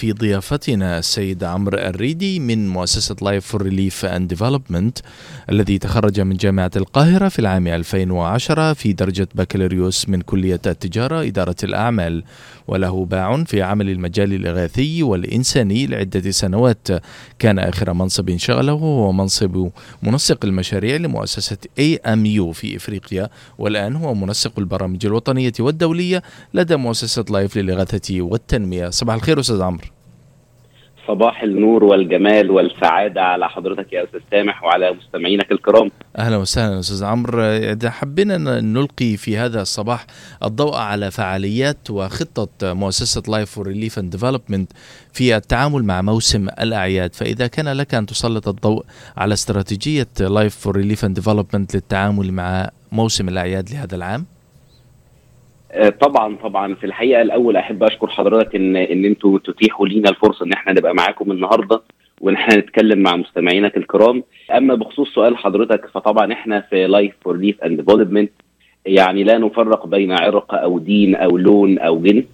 في ضيافتنا السيد عمرو الريدي من مؤسسة Life for Relief and Development الذي تخرج من جامعة القاهرة في العام 2010 في درجة بكالوريوس من كلية التجارة إدارة الأعمال. وله باع في عمل المجال الإغاثي والإنساني لعدة سنوات. كان آخر منصب شغله هو منصب منسق المشاريع لمؤسسة AMU في إفريقيا. والآن هو منسق البرامج الوطنية والدولية لدى مؤسسة لايف للإغاثة والتنمية. صباح الخير أستاذ عمرو. صباح النور والجمال والسعادة على حضرتك يا أستاذ سامح وعلى مستمعينك الكرام. أهلا وسهلا أستاذ عمرو. إذا حبينا نلقي في هذا الصباح الضوء على فعاليات وخطة مؤسسة Life for Relief and Development في التعامل مع موسم الأعياد. فإذا كان لك أن تسلط الضوء على استراتيجية Life for Relief and Development للتعامل مع موسم الأعياد لهذا العام طبعا طبعا في الحقيقة الأول أحب أشكر حضرتك إن إن أنتوا تتيحوا لينا الفرصة إن إحنا نبقى معاكم النهارده وإن إحنا نتكلم مع مستمعينك الكرام. أما بخصوص سؤال حضرتك فطبعا إحنا في Life for Relief and Development يعني لا نفرق بين عرق أو دين أو لون أو جنس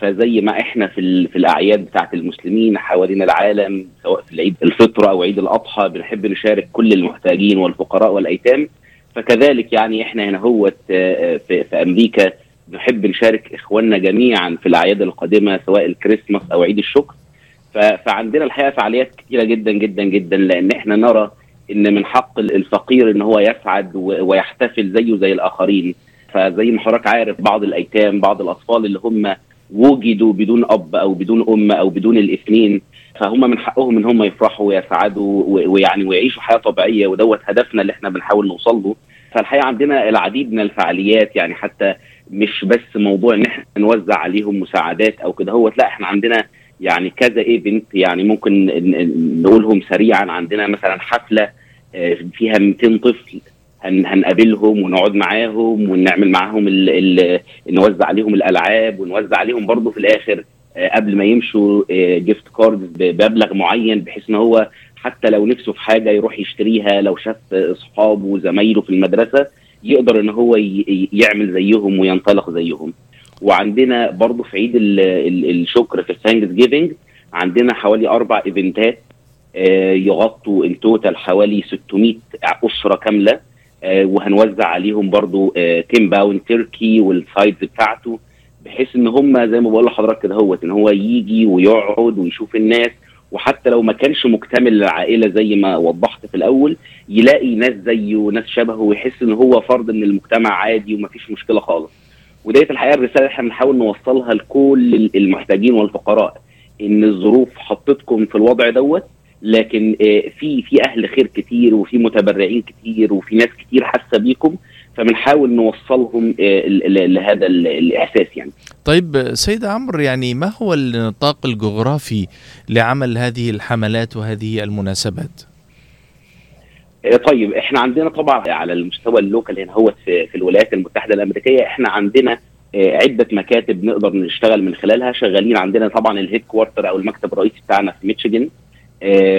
فزي ما إحنا في في الأعياد بتاعت المسلمين حوالين العالم سواء في العيد الفطر أو عيد الأضحى بنحب نشارك كل المحتاجين والفقراء والأيتام. فكذلك يعني إحنا هنا هو في, في أمريكا نحب نشارك إخواننا جميعا في الأعياد القادمة سواء الكريسماس أو عيد الشكر. فعندنا الحقيقة فعاليات كثيره جدا جدا جدا لأن إحنا نرى إن من حق الفقير إن هو يسعد ويحتفل زيه زي الآخرين. فزي ما حضرتك عارف بعض الأيتام بعض الأطفال اللي هم وجدوا بدون أب أو بدون أم أو بدون الاثنين فهم من حقهم إن هم يفرحوا ويسعدوا ويعني ويعيشوا حياة طبيعية ودوت هدفنا اللي إحنا بنحاول نوصل له. فالحقيقة عندنا العديد من الفعاليات يعني حتى مش بس موضوع إن إحنا نوزع عليهم مساعدات أو كده هو لأ إحنا عندنا يعني كذا event يعني ممكن نقولهم سريعا عندنا مثلا حفلة فيها 200 طفل هنقابلهم ونقعد معاهم ونعمل معاهم ال ال نوزع عليهم الألعاب ونوزع عليهم برضه في الآخر قبل ما يمشوا gift card بمبلغ معين بحيث إن هو حتى لو نفسه في حاجة يروح يشتريها لو شاف أصحابه وزمايله في المدرسة يقدر إن هو يعمل زيهم وينطلق زيهم. وعندنا برضه في عيد ال ال الشكر في ال Thanksgiving عندنا حوالي أربع event ات يغطوا ال total حوالي 600 أسرة كاملة. وهنوزع عليهم برضو 10 pound turkey وال sides بتاعته بحيث إن هم زي ما بقول لحضرتك كده hot إن هو يجي ويقعد ويشوف الناس وحتى لو ما كانش مكتمل العائلة زي ما وضحت في الأول يلاقي ناس زيه وناس شبهه ويحس إن هو فرد من المجتمع عادي ومفيش مشكلة خالص. وديت الحقيقة الرسالة إحنا بنحاول نوصلها لكل المحتاجين والفقراء إن الظروف حطتكم في الوضع دوت لكن في في أهل خير كتير وفي متبرعين كتير وفي ناس كتير حاسة بيكم فبنحاول نوصلهم لهذا الإحساس يعني. طيب سيد عمرو يعني ما هو النطاق الجغرافي لعمل هذه الحملات وهذه المناسبات؟ طيب إحنا عندنا طبعا على المستوى ال local هنا هو في, في الولايات المتحدة الأمريكية إحنا عندنا عدة مكاتب نقدر نشتغل من خلالها شغالين عندنا طبعا ال headquarter أو المكتب الرئيسي بتاعنا في ميشيغان آه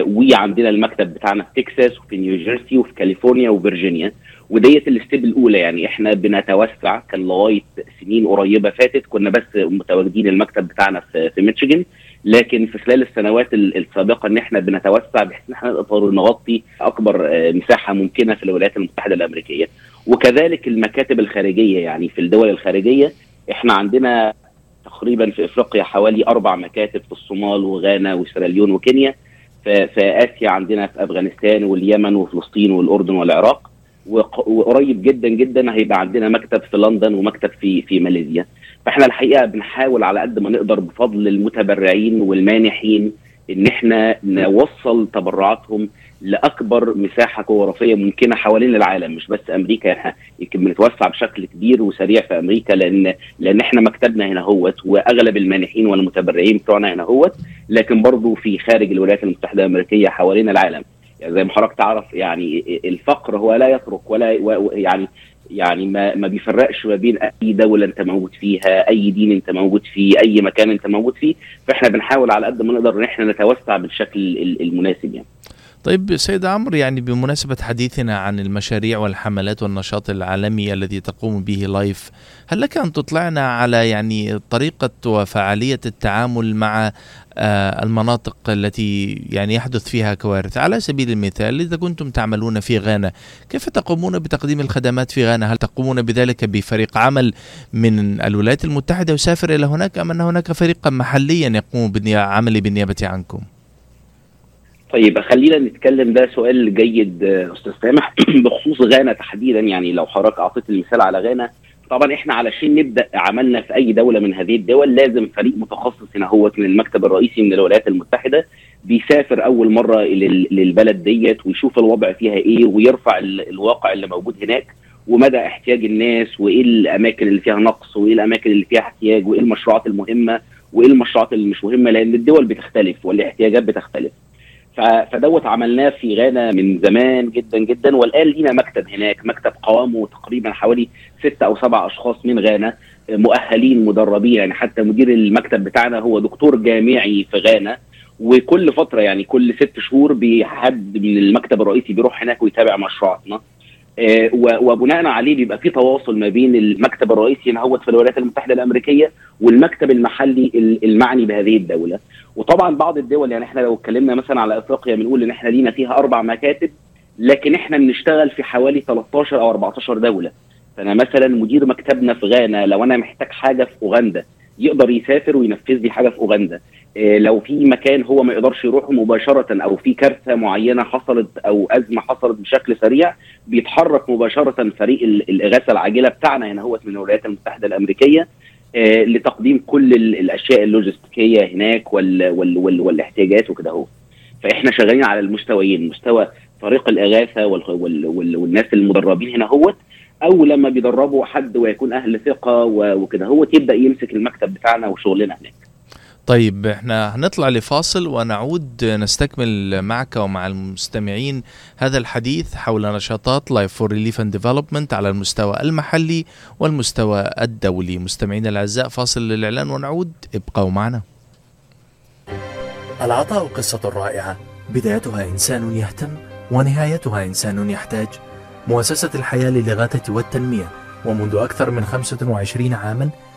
وعندنا المكتب بتاعنا في تكساس وفي نيوجيرسي وفي كاليفورنيا وفرجينيا وديت الستيب الأولى يعني. إحنا بنتوسع كان لغاية سنين قريبة فاتت كنا بس متواجدين المكتب بتاعنا في, في ميشيغان لكن في خلال السنوات السابقة إن إحنا بنتوسع بحيث إن إحنا نقدر نغطي أكبر آه مساحة ممكنة في الولايات المتحدة الأمريكية. وكذلك المكاتب الخارجية يعني في الدول الخارجية إحنا عندنا تقريبا في إفريقيا حوالي أربع مكاتب في الصومال وغانا وسيراليون وكينيا. في آسيا عندنا في أفغانستان واليمن وفلسطين والأردن والعراق. وقريب جدا جدا هيبقى عندنا مكتب في لندن ومكتب في في ماليزيا. فإحنا الحقيقة بنحاول على قد ما نقدر بفضل المتبرعين والمانحين إن إحنا نوصل تبرعاتهم لأكبر مساحة جغرافية ممكنة حوالين العالم مش بس أمريكا. إحنا يمكن بنتوسع بشكل كبير وسريع في أمريكا لأن لأن إحنا مكتبنا هنا هوت وأغلب المانحين والمتبرعين بتوعنا هنا هوت لكن برضه في خارج الولايات المتحدة الأمريكية حوالين العالم. يعني زي ما حضرتك تعرف يعني الفقر هو لا يترك ولا يعني يعني ما ما بيفرقش ما بين أي دولة أنت موجود فيها أي دين أنت موجود فيه أي مكان أنت موجود فيه. فإحنا بنحاول على قد ما نقدر إن إحنا نتوسع بالشكل المناسب يعني. طيب سيد عمرو يعني بمناسبة حديثنا عن المشاريع والحملات والنشاط العالمي الذي تقوم به لايف هل لك أن تطلعنا على يعني طريقة وفعالية التعامل مع آه، المناطق التي يعني يحدث فيها كوارث؟ على سبيل المثال إذا كنتم تعملون في غانا كيف تقومون بتقديم الخدمات في غانا؟ هل تقومون بذلك بفريق عمل من الولايات المتحدة يسافر إلى هناك أم أن هناك فريقا محليا يقوم بالعمل بالنيابة عنكم؟ طيب خلينا نتكلم ده سؤال جيد أستاذ سامح. بخصوص غانا تحديدا يعني لو حضرتك أعطيت المثال على غانا طبعا إحنا علشان نبدأ عملنا في أي دولة من هذه الدول لازم فريق متخصص هنا هو من المكتب الرئيسي من الولايات المتحدة بيسافر أول مرة للبلد ديت ويشوف الوضع فيها إيه ويرفع الواقع اللي موجود هناك ومدى احتياج الناس وإيه الأماكن اللي فيها نقص وإيه الأماكن اللي فيها احتياج وإيه المشروعات المهمة وإيه المشروعات اللي مش مهمة لأن الدول بتختلف والاحتياجات بتختلف. فدوت عملناه في غانا من زمان جدا جدا والآن لينا مكتب هناك مكتب قوامه تقريبا حوالي ستة أو سبع أشخاص من غانا مؤهلين مدربين يعني حتى مدير المكتب بتاعنا هو دكتور جامعي في غانا وكل فترة يعني كل ست شهور بحد من المكتب الرئيسي بيروح هناك ويتابع مشروعاتنا. وبناء عليه بيبقى في تواصل ما بين المكتب الرئيسي هنا في الولايات المتحدة الأمريكية والمكتب المحلي المعني بهذه الدولة. وطبعا بعض الدول يعني إحنا لو اتكلمنا مثلا على إفريقيا بنقول إن إحنا لينا فيها أربع مكاتب لكن إحنا بنشتغل في حوالي 13 أو 14 دولة. فأنا مثلا مدير مكتبنا في غانا لو أنا محتاج حاجة في أوغندا يقدر يسافر وينفذ لي حاجة في أوغندا. لو في مكان هو ما يقدرش يروحه مباشرة أو في كارثة معينة حصلت أو أزمة حصلت بشكل سريع بيتحرك مباشرة فريق الإغاثة العاجلة بتاعنا هنا هو من الولايات المتحدة الأمريكية آه، لتقديم كل الأشياء اللوجستيكية هناك وال وال وال والاحتياجات وكده أهو. فإحنا شغالين على المستويين مستوى فريق الإغاثة وال وال وال والناس المدربين هنا هوت أو لما بيدربوا حد ويكون أهل ثقة وكده هو يبدأ يمسك المكتب بتاعنا وشغلنا هناك. طيب إحنا هنطلع لفاصل ونعود نستكمل معك ومع المستمعين هذا الحديث حول نشاطات Life for Relief and Development على المستوى المحلي والمستوى الدولي. مستمعينا الأعزاء فاصل للإعلان ونعود. ابقوا معنا. العطاء قصة رائعة. بدايتها إنسان يهتم ونهايتها إنسان يحتاج. مؤسسة الحياة للإغاثة والتنمية. ومنذ أكثر من 25 عاما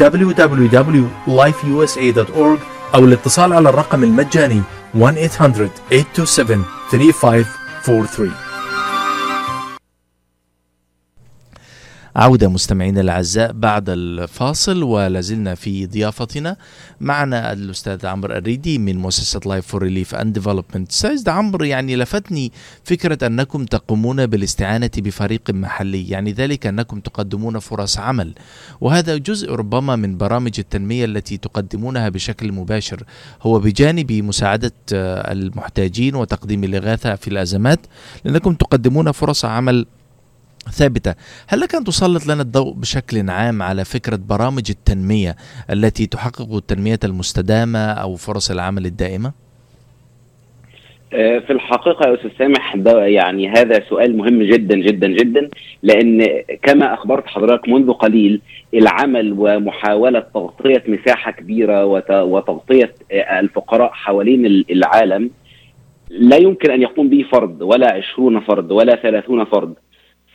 www.lifeusa.org أو الاتصال على الرقم المجاني 1-800-827-3543 عودة مستمعينا الأعزاء بعد الفاصل ولازلنا في ضيافتنا. معنا الأستاذ عمرو الريدي من مؤسسة Life for Relief and Development أستاذ عمرو يعني لفتني فكرة أنكم تقومون بالاستعانة بفريق محلي يعني ذلك أنكم تقدمون فرص عمل. وهذا جزء ربما من برامج التنمية التي تقدمونها بشكل مباشر. هو بجانب مساعدة المحتاجين وتقديم الإغاثة في الأزمات لأنكم تقدمون فرص عمل ثابتة، هل لك أن تسلط لنا الضوء بشكل عام على فكرة برامج التنمية التي تحقق التنمية المستدامة أو فرص العمل الدائمة؟ آه، في الحقيقة يا أستاذ سامح ده يعني هذا سؤال مهم جدا جدا جدا لأن كما أخبرت حضرتك منذ قليل العمل ومحاولة تغطية مساحة كبيرة وتغطية آه، الفقراء حوالين العالم لا يمكن أن يقوم به فرد ولا عشرون فرد ولا ثلاثون فرد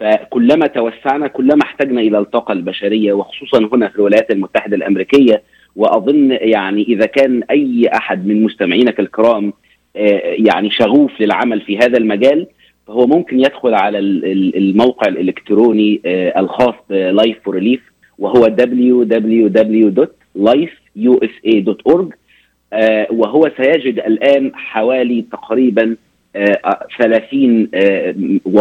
فكلما توسعنا كلما احتجنا إلى الطاقة البشرية وخصوصا هنا في الولايات المتحدة الأمريكية وأظن يعني إذا كان أي أحد من مستمعينك الكرام آه، يعني شغوف للعمل في هذا المجال فهو ممكن يدخل على الموقع الإلكتروني آه، الخاص ب Life for Relief وهو www.lifeusa.org آه، وهو سيجد الآن حوالي تقريبا 30 آه،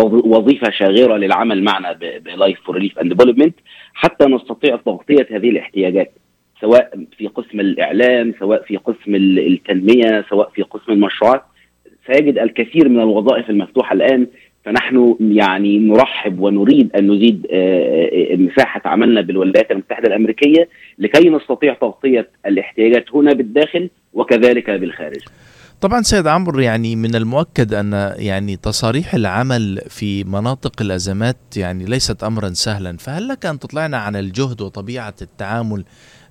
وظيفة شاغره للعمل معنا ب Life for Relief and Development حتى نستطيع تغطية هذه الاحتياجات سواء في قسم الإعلام سواء في قسم التنمية سواء في قسم المشروعات سيجد الكثير من الوظائف المفتوحة الآن فنحن يعني نرحب ونريد أن نزيد آه، آه، مساحة عملنا بالولايات المتحدة الأمريكية لكي نستطيع تغطية الاحتياجات هنا بالداخل وكذلك بالخارج. طبعا سيد عمرو يعني من المؤكد أن يعني تصاريح العمل في مناطق الأزمات يعني ليست امرا سهلا، فهل لك أن تطلعنا عن الجهد وطبيعة التعامل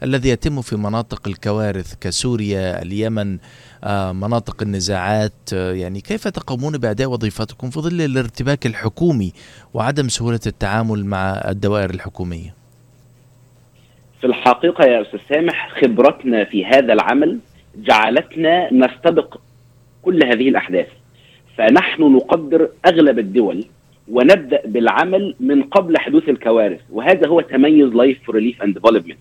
الذي يتم في مناطق الكوارث كسوريا، اليمن، آه، مناطق النزاعات، آه، يعني كيف تقومون بأداء وظيفتكم في ظل الارتباك الحكومي وعدم سهولة التعامل مع الدوائر الحكومية؟ في الحقيقة يا أستاذ سامح خبرتنا في هذا العمل جعلتنا نستبق كل هذه الأحداث فنحن نقدر أغلب الدول ونبدأ بالعمل من قبل حدوث الكوارث وهذا هو تميز Life Relief and Development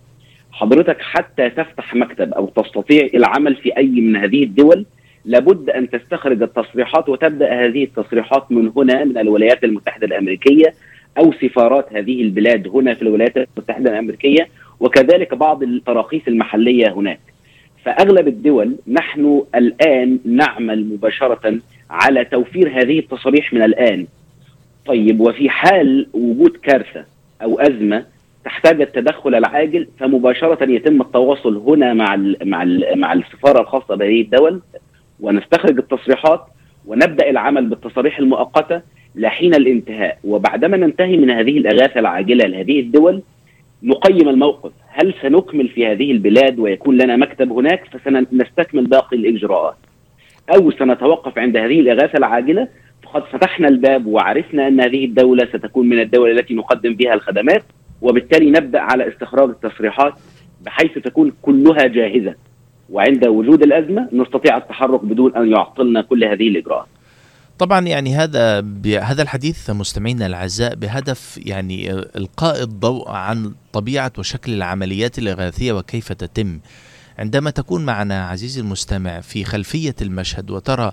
حضرتك حتى تفتح مكتب أو تستطيع العمل في أي من هذه الدول لابد أن تستخرج التصريحات وتبدأ هذه التصريحات من هنا من الولايات المتحدة الأمريكية أو سفارات هذه البلاد هنا في الولايات المتحدة الأمريكية وكذلك بعض التراخيص المحلية هناك. فأغلب الدول نحن الآن نعمل مباشرة على توفير هذه التصاريح من الآن. طيب وفي حال وجود كارثة أو أزمة تحتاج التدخل العاجل فمباشرة يتم التواصل هنا مع ال مع ال مع السفارة الخاصة بهذه الدول ونستخرج التصريحات ونبدأ العمل بالتصاريح المؤقتة لحين الانتهاء وبعدما ننتهي من هذه الأغاثة العاجلة لهذه الدول نقيم الموقف هل سنكمل في هذه البلاد ويكون لنا مكتب هناك؟ فسنستكمل باقي الإجراءات. أو سنتوقف عند هذه الإغاثة العاجلة؟ فقد فتحنا الباب وعرفنا أن هذه الدولة ستكون من الدول التي نقدم بها الخدمات وبالتالي نبدأ على استخراج التصريحات بحيث تكون كلها جاهزة. وعند وجود الأزمة نستطيع التحرك بدون أن يعطلنا كل هذه الإجراءات. طبعا يعني هذا هذا الحديث مستمعينا الأعزاء بهدف يعني إلقاء الضوء عن طبيعة وشكل العمليات الإغاثية وكيف تتم. عندما تكون معنا عزيزي المستمع في خلفية المشهد وترى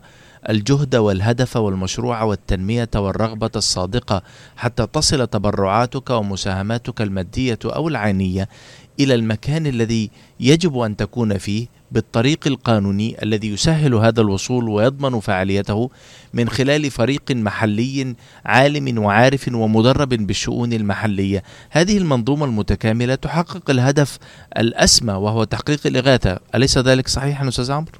الجهد والهدف والمشروع والتنمية والرغبة الصادقة حتى تصل تبرعاتك ومساهماتك المادية أو العينية إلى المكان الذي يجب أن تكون فيه بالطريق القانوني الذي يسهل هذا الوصول ويضمن فعاليته من خلال فريق محلي عالم وعارف ومدرب بالشؤون المحلية، هذه المنظومة المتكاملة تحقق الهدف الأسمى وهو تحقيق الإغاثة، أليس ذلك صحيحا أستاذ عمرو؟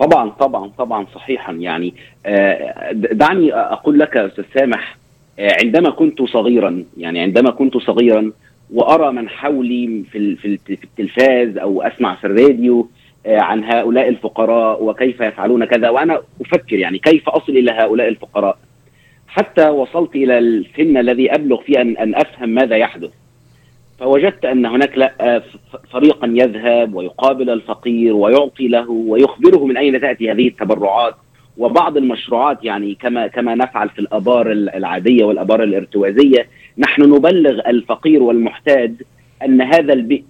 طبعا طبعا طبعا صحيحا. يعني آه، دعني أقول لك أستاذ سامح آه، عندما كنت صغيرا يعني عندما كنت صغيرا وأرى من حولي في في التلفاز أو أسمع في الراديو آه، عن هؤلاء الفقراء وكيف يفعلون كذا. وأنا أفكر يعني كيف أصل إلى هؤلاء الفقراء؟ حتى وصلت إلى السن الذي أبلغ فيه ان أن أفهم ماذا يحدث. فوجدت أن هناك لا فريقا يذهب ويقابل الفقير ويعطي له ويخبره من أين تأتي هذه التبرعات. وبعض المشروعات يعني كما كما نفعل في الآبار العادية والآبار الارتوازية نحن نبلغ الفقير والمحتاج أن هذا البئر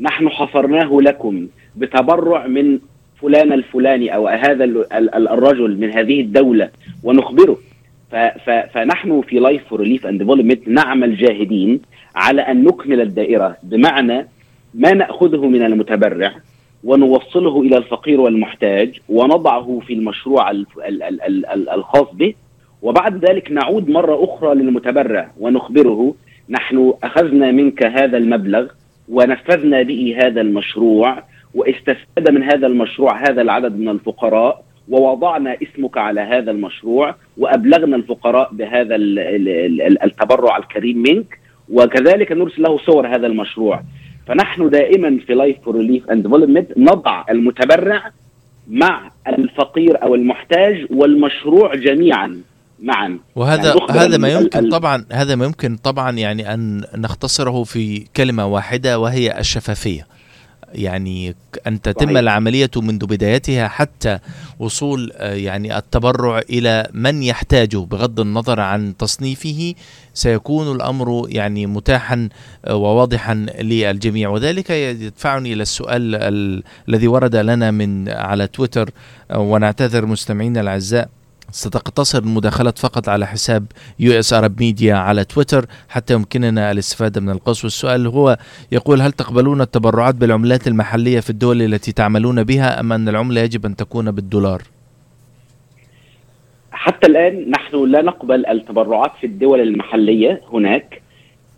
نحن حفرناه لكم بتبرع من فلان الفلاني أو هذا الرجل من هذه الدولة ونخبره. فنحن في Life for Relief and Development نعمل جاهدين على أن نكمل الدائرة بمعنى ما نأخذه من المتبرع ونوصله إلى الفقير والمحتاج ونضعه في المشروع الخاص به. وبعد ذلك نعود مرة أخرى للمتبرع ونخبره. نحن أخذنا منك هذا المبلغ ونفذنا به هذا المشروع واستفاد من هذا المشروع هذا العدد من الفقراء ووضعنا اسمك على هذا المشروع وأبلغنا الفقراء بهذا التبرع الكريم منك. وكذلك نرسل له صور هذا المشروع. فنحن دائما في Life for Relief and Development نضع المتبرع مع الفقير أو المحتاج والمشروع جميعا معا. وهذا يعني هذا ما يمكن طبعا هذا ما يمكن طبعا يعني أن نختصره في كلمة واحدة وهي الشفافية. يعني أن تتم صحيح. العملية منذ بدايتها حتى وصول آه، يعني التبرع إلى من يحتاجه بغض النظر عن تصنيفه سيكون الأمر يعني متاحا آه، وواضحا للجميع وذلك يدفعني إلى السؤال الذي ورد لنا من على تويتر آه، ونعتذر مستمعينا الأعزاء ستقتصر المداخلة فقط على حساب US Arab Media على تويتر حتى يمكننا الاستفادة من القص والسؤال هو يقول هل تقبلون التبرعات بالعملات المحلية في الدول التي تعملون بها أم أن العملة يجب أن تكون بالدولار؟ حتى الآن نحن لا نقبل التبرعات في الدول المحلية هناك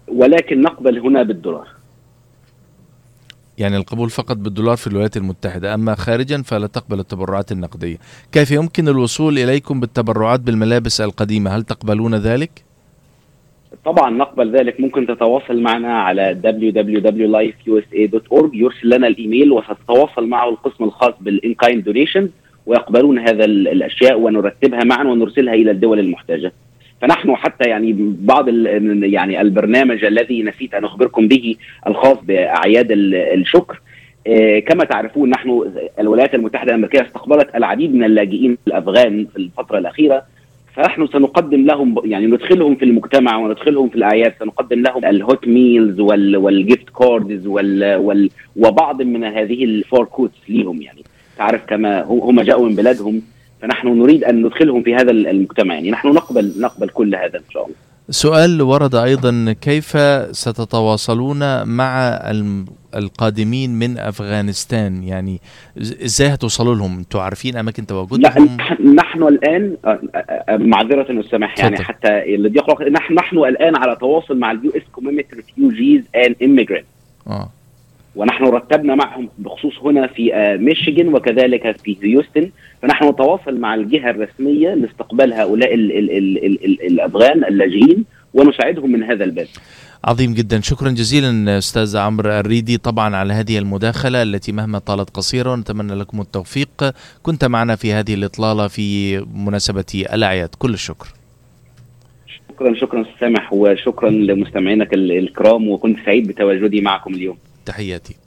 ولكن نقبل هنا بالدولار يعني القبول فقط بالدولار في الولايات المتحدة أما خارجا فلا تقبل التبرعات النقدية كيف يمكن الوصول إليكم بالتبرعات بالملابس القديمة هل تقبلون ذلك؟ طبعا نقبل ذلك ممكن تتواصل معنا على www.lifeusa.org يرسل لنا الإيميل وستتواصل معه القسم الخاص بال in-kind donation ويقبلون هذا الاشياء ونرتبها معا ونرسلها إلى الدول المحتاجة. فنحن حتى يعني بعض يعني البرنامج الذي نسيت أن أخبركم به الخاص بأعياد الشكر كما تعرفون نحن الولايات المتحدة الأمريكية استقبلت العديد من اللاجئين الأفغان في الفترة الأخيرة فنحن سنقدم لهم يعني ندخلهم في المجتمع وندخلهم في الأعياد سنقدم لهم ال hot meals وال وال gift cards وبعض من هذه الفور quotes ليهم يعني. تعرف كما هم جاءوا من بلادهم فنحن نريد أن ندخلهم في هذا المجتمع. يعني نحن نقبل نقبل كل هذا إن شاء الله. سؤال ورد أيضا كيف ستتواصلون مع القادمين من أفغانستان؟ يعني إزاي هتوصلوا لهم؟ أنتوا عارفين أماكن تواجدهم لا نحن الآن معذرة السماح يعني حتى الذي يقرا نحن نحن الآن على تواصل مع ال US community refugees and آه. ونحن رتبنا معهم بخصوص هنا في ميشيغان وكذلك في هيوستن فنحن نتواصل مع الجهة الرسمية لاستقبال هؤلاء ال ال ال ال ال الأفغان اللاجئين ونساعدهم من هذا الباب. عظيم جدا شكرا جزيلا أستاذ عمرو الريدي طبعا على هذه المداخلة التي مهما طالت قصيره ونتمنى لكم التوفيق كنت معنا في هذه الإطلالة في مناسبة الأعياد كل الشكر. شكرا شكرا سامح وشكرا لمستمعينك الكرام وكنت سعيد بتواجدي معكم اليوم. تحياتي.